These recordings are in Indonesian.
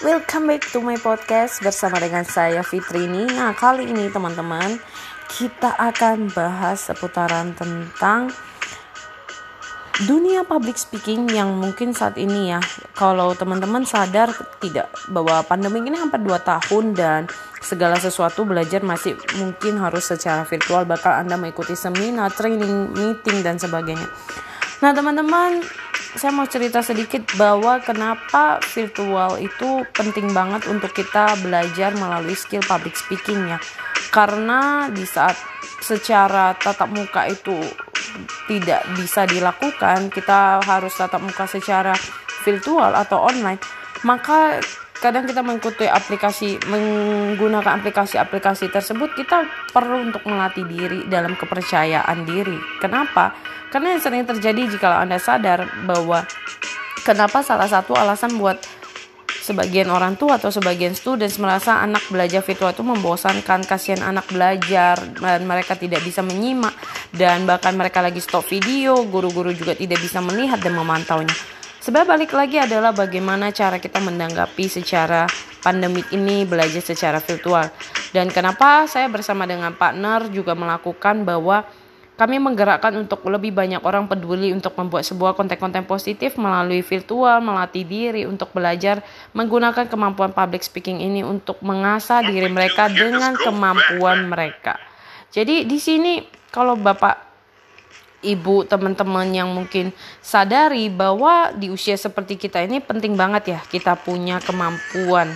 Welcome back to my podcast bersama dengan saya Fitrini. Nah, kali ini teman-teman, kita akan bahas seputaran tentang dunia public speaking yang mungkin saat ini ya kalau teman-teman sadar tidak bahwa pandemi ini hampir 2 tahun dan segala sesuatu belajar masih mungkin harus secara virtual bakal Anda mengikuti seminar, training, meeting dan sebagainya. Nah, teman-teman, saya mau cerita sedikit bahwa kenapa virtual itu penting banget untuk kita belajar melalui skill public speaking ya. Karena di saat secara tatap muka itu tidak bisa dilakukan, kita harus tatap muka secara virtual atau online, maka kadang kita mengikuti aplikasi menggunakan aplikasi-aplikasi tersebut kita perlu untuk melatih diri dalam kepercayaan diri. Kenapa? Karena yang sering terjadi jika Anda sadar bahwa kenapa salah satu alasan buat sebagian orang tua atau sebagian students merasa anak belajar virtual itu membosankan, kasihan anak belajar dan mereka tidak bisa menyimak dan bahkan mereka lagi stop video, guru-guru juga tidak bisa melihat dan memantaunya. Sebab balik lagi adalah bagaimana cara kita menanggapi secara pandemik ini belajar secara virtual. Dan kenapa saya bersama dengan partner juga melakukan bahwa kami menggerakkan untuk lebih banyak orang peduli untuk membuat sebuah konten-konten positif melalui virtual, melatih diri untuk belajar menggunakan kemampuan public speaking ini untuk mengasah diri mereka dengan kemampuan mereka. Jadi di sini kalau Bapak Ibu, teman-teman yang mungkin sadari bahwa di usia seperti kita ini penting banget ya kita punya kemampuan.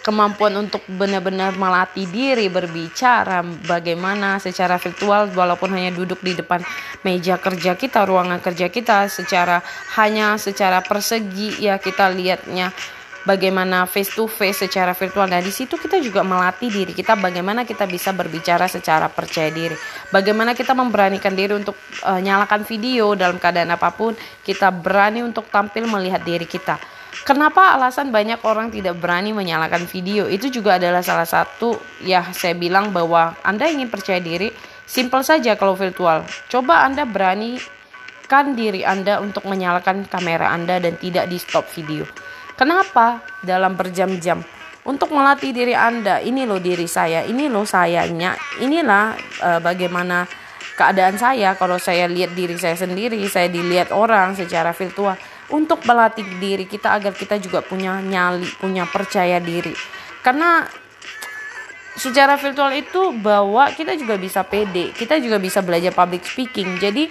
Kemampuan untuk benar-benar melatih diri berbicara bagaimana secara virtual walaupun hanya duduk di depan meja kerja kita ruangan kerja kita secara hanya secara persegi ya kita lihatnya bagaimana face to face secara virtual dan di situ kita juga melatih diri kita bagaimana kita bisa berbicara secara percaya diri bagaimana kita memberanikan diri untuk uh, nyalakan video dalam keadaan apa pun kita berani untuk tampil melihat diri kita Kenapa alasan banyak orang tidak berani menyalakan video? Itu juga adalah salah satu ya saya bilang bahwa Anda ingin percaya diri, simple saja kalau virtual. Coba Anda berani kan diri Anda untuk menyalakan kamera Anda dan tidak di stop video. Kenapa? Dalam berjam-jam untuk melatih diri Anda. Ini loh diri saya, ini loh sayanya, inilah uh, bagaimana keadaan saya kalau saya lihat diri saya sendiri, saya dilihat orang secara virtual untuk melatih diri kita agar kita juga punya nyali, punya percaya diri. Karena secara virtual itu bahwa kita juga bisa pede, kita juga bisa belajar public speaking. Jadi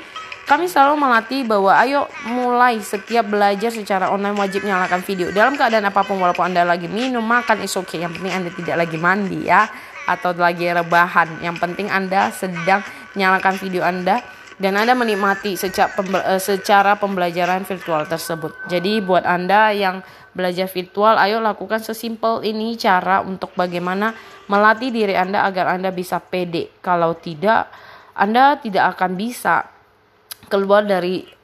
kami selalu melatih bahwa ayo mulai setiap belajar secara online wajib nyalakan video dalam keadaan apa pun walaupun anda lagi minum makan is okay yang penting anda tidak lagi mandi ya atau lagi rebahan yang penting anda sedang nyalakan video anda dan Anda menikmati secara, eh, secara pembelajaran virtual tersebut. Jadi buat Anda yang belajar virtual, ayo lakukan sesimpel ini cara untuk bagaimana melatih diri Anda agar Anda bisa pede. Kalau tidak, Anda tidak akan bisa keluar dari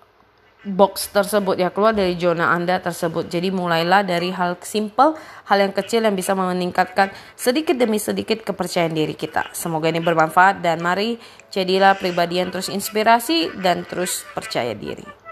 box tersebut ya keluar dari zona Anda tersebut. Jadi mulailah dari hal simple, hal yang kecil yang bisa meningkatkan sedikit demi sedikit kepercayaan diri kita. Semoga ini bermanfaat dan mari jadilah pribadi yang terus inspirasi dan terus percaya diri.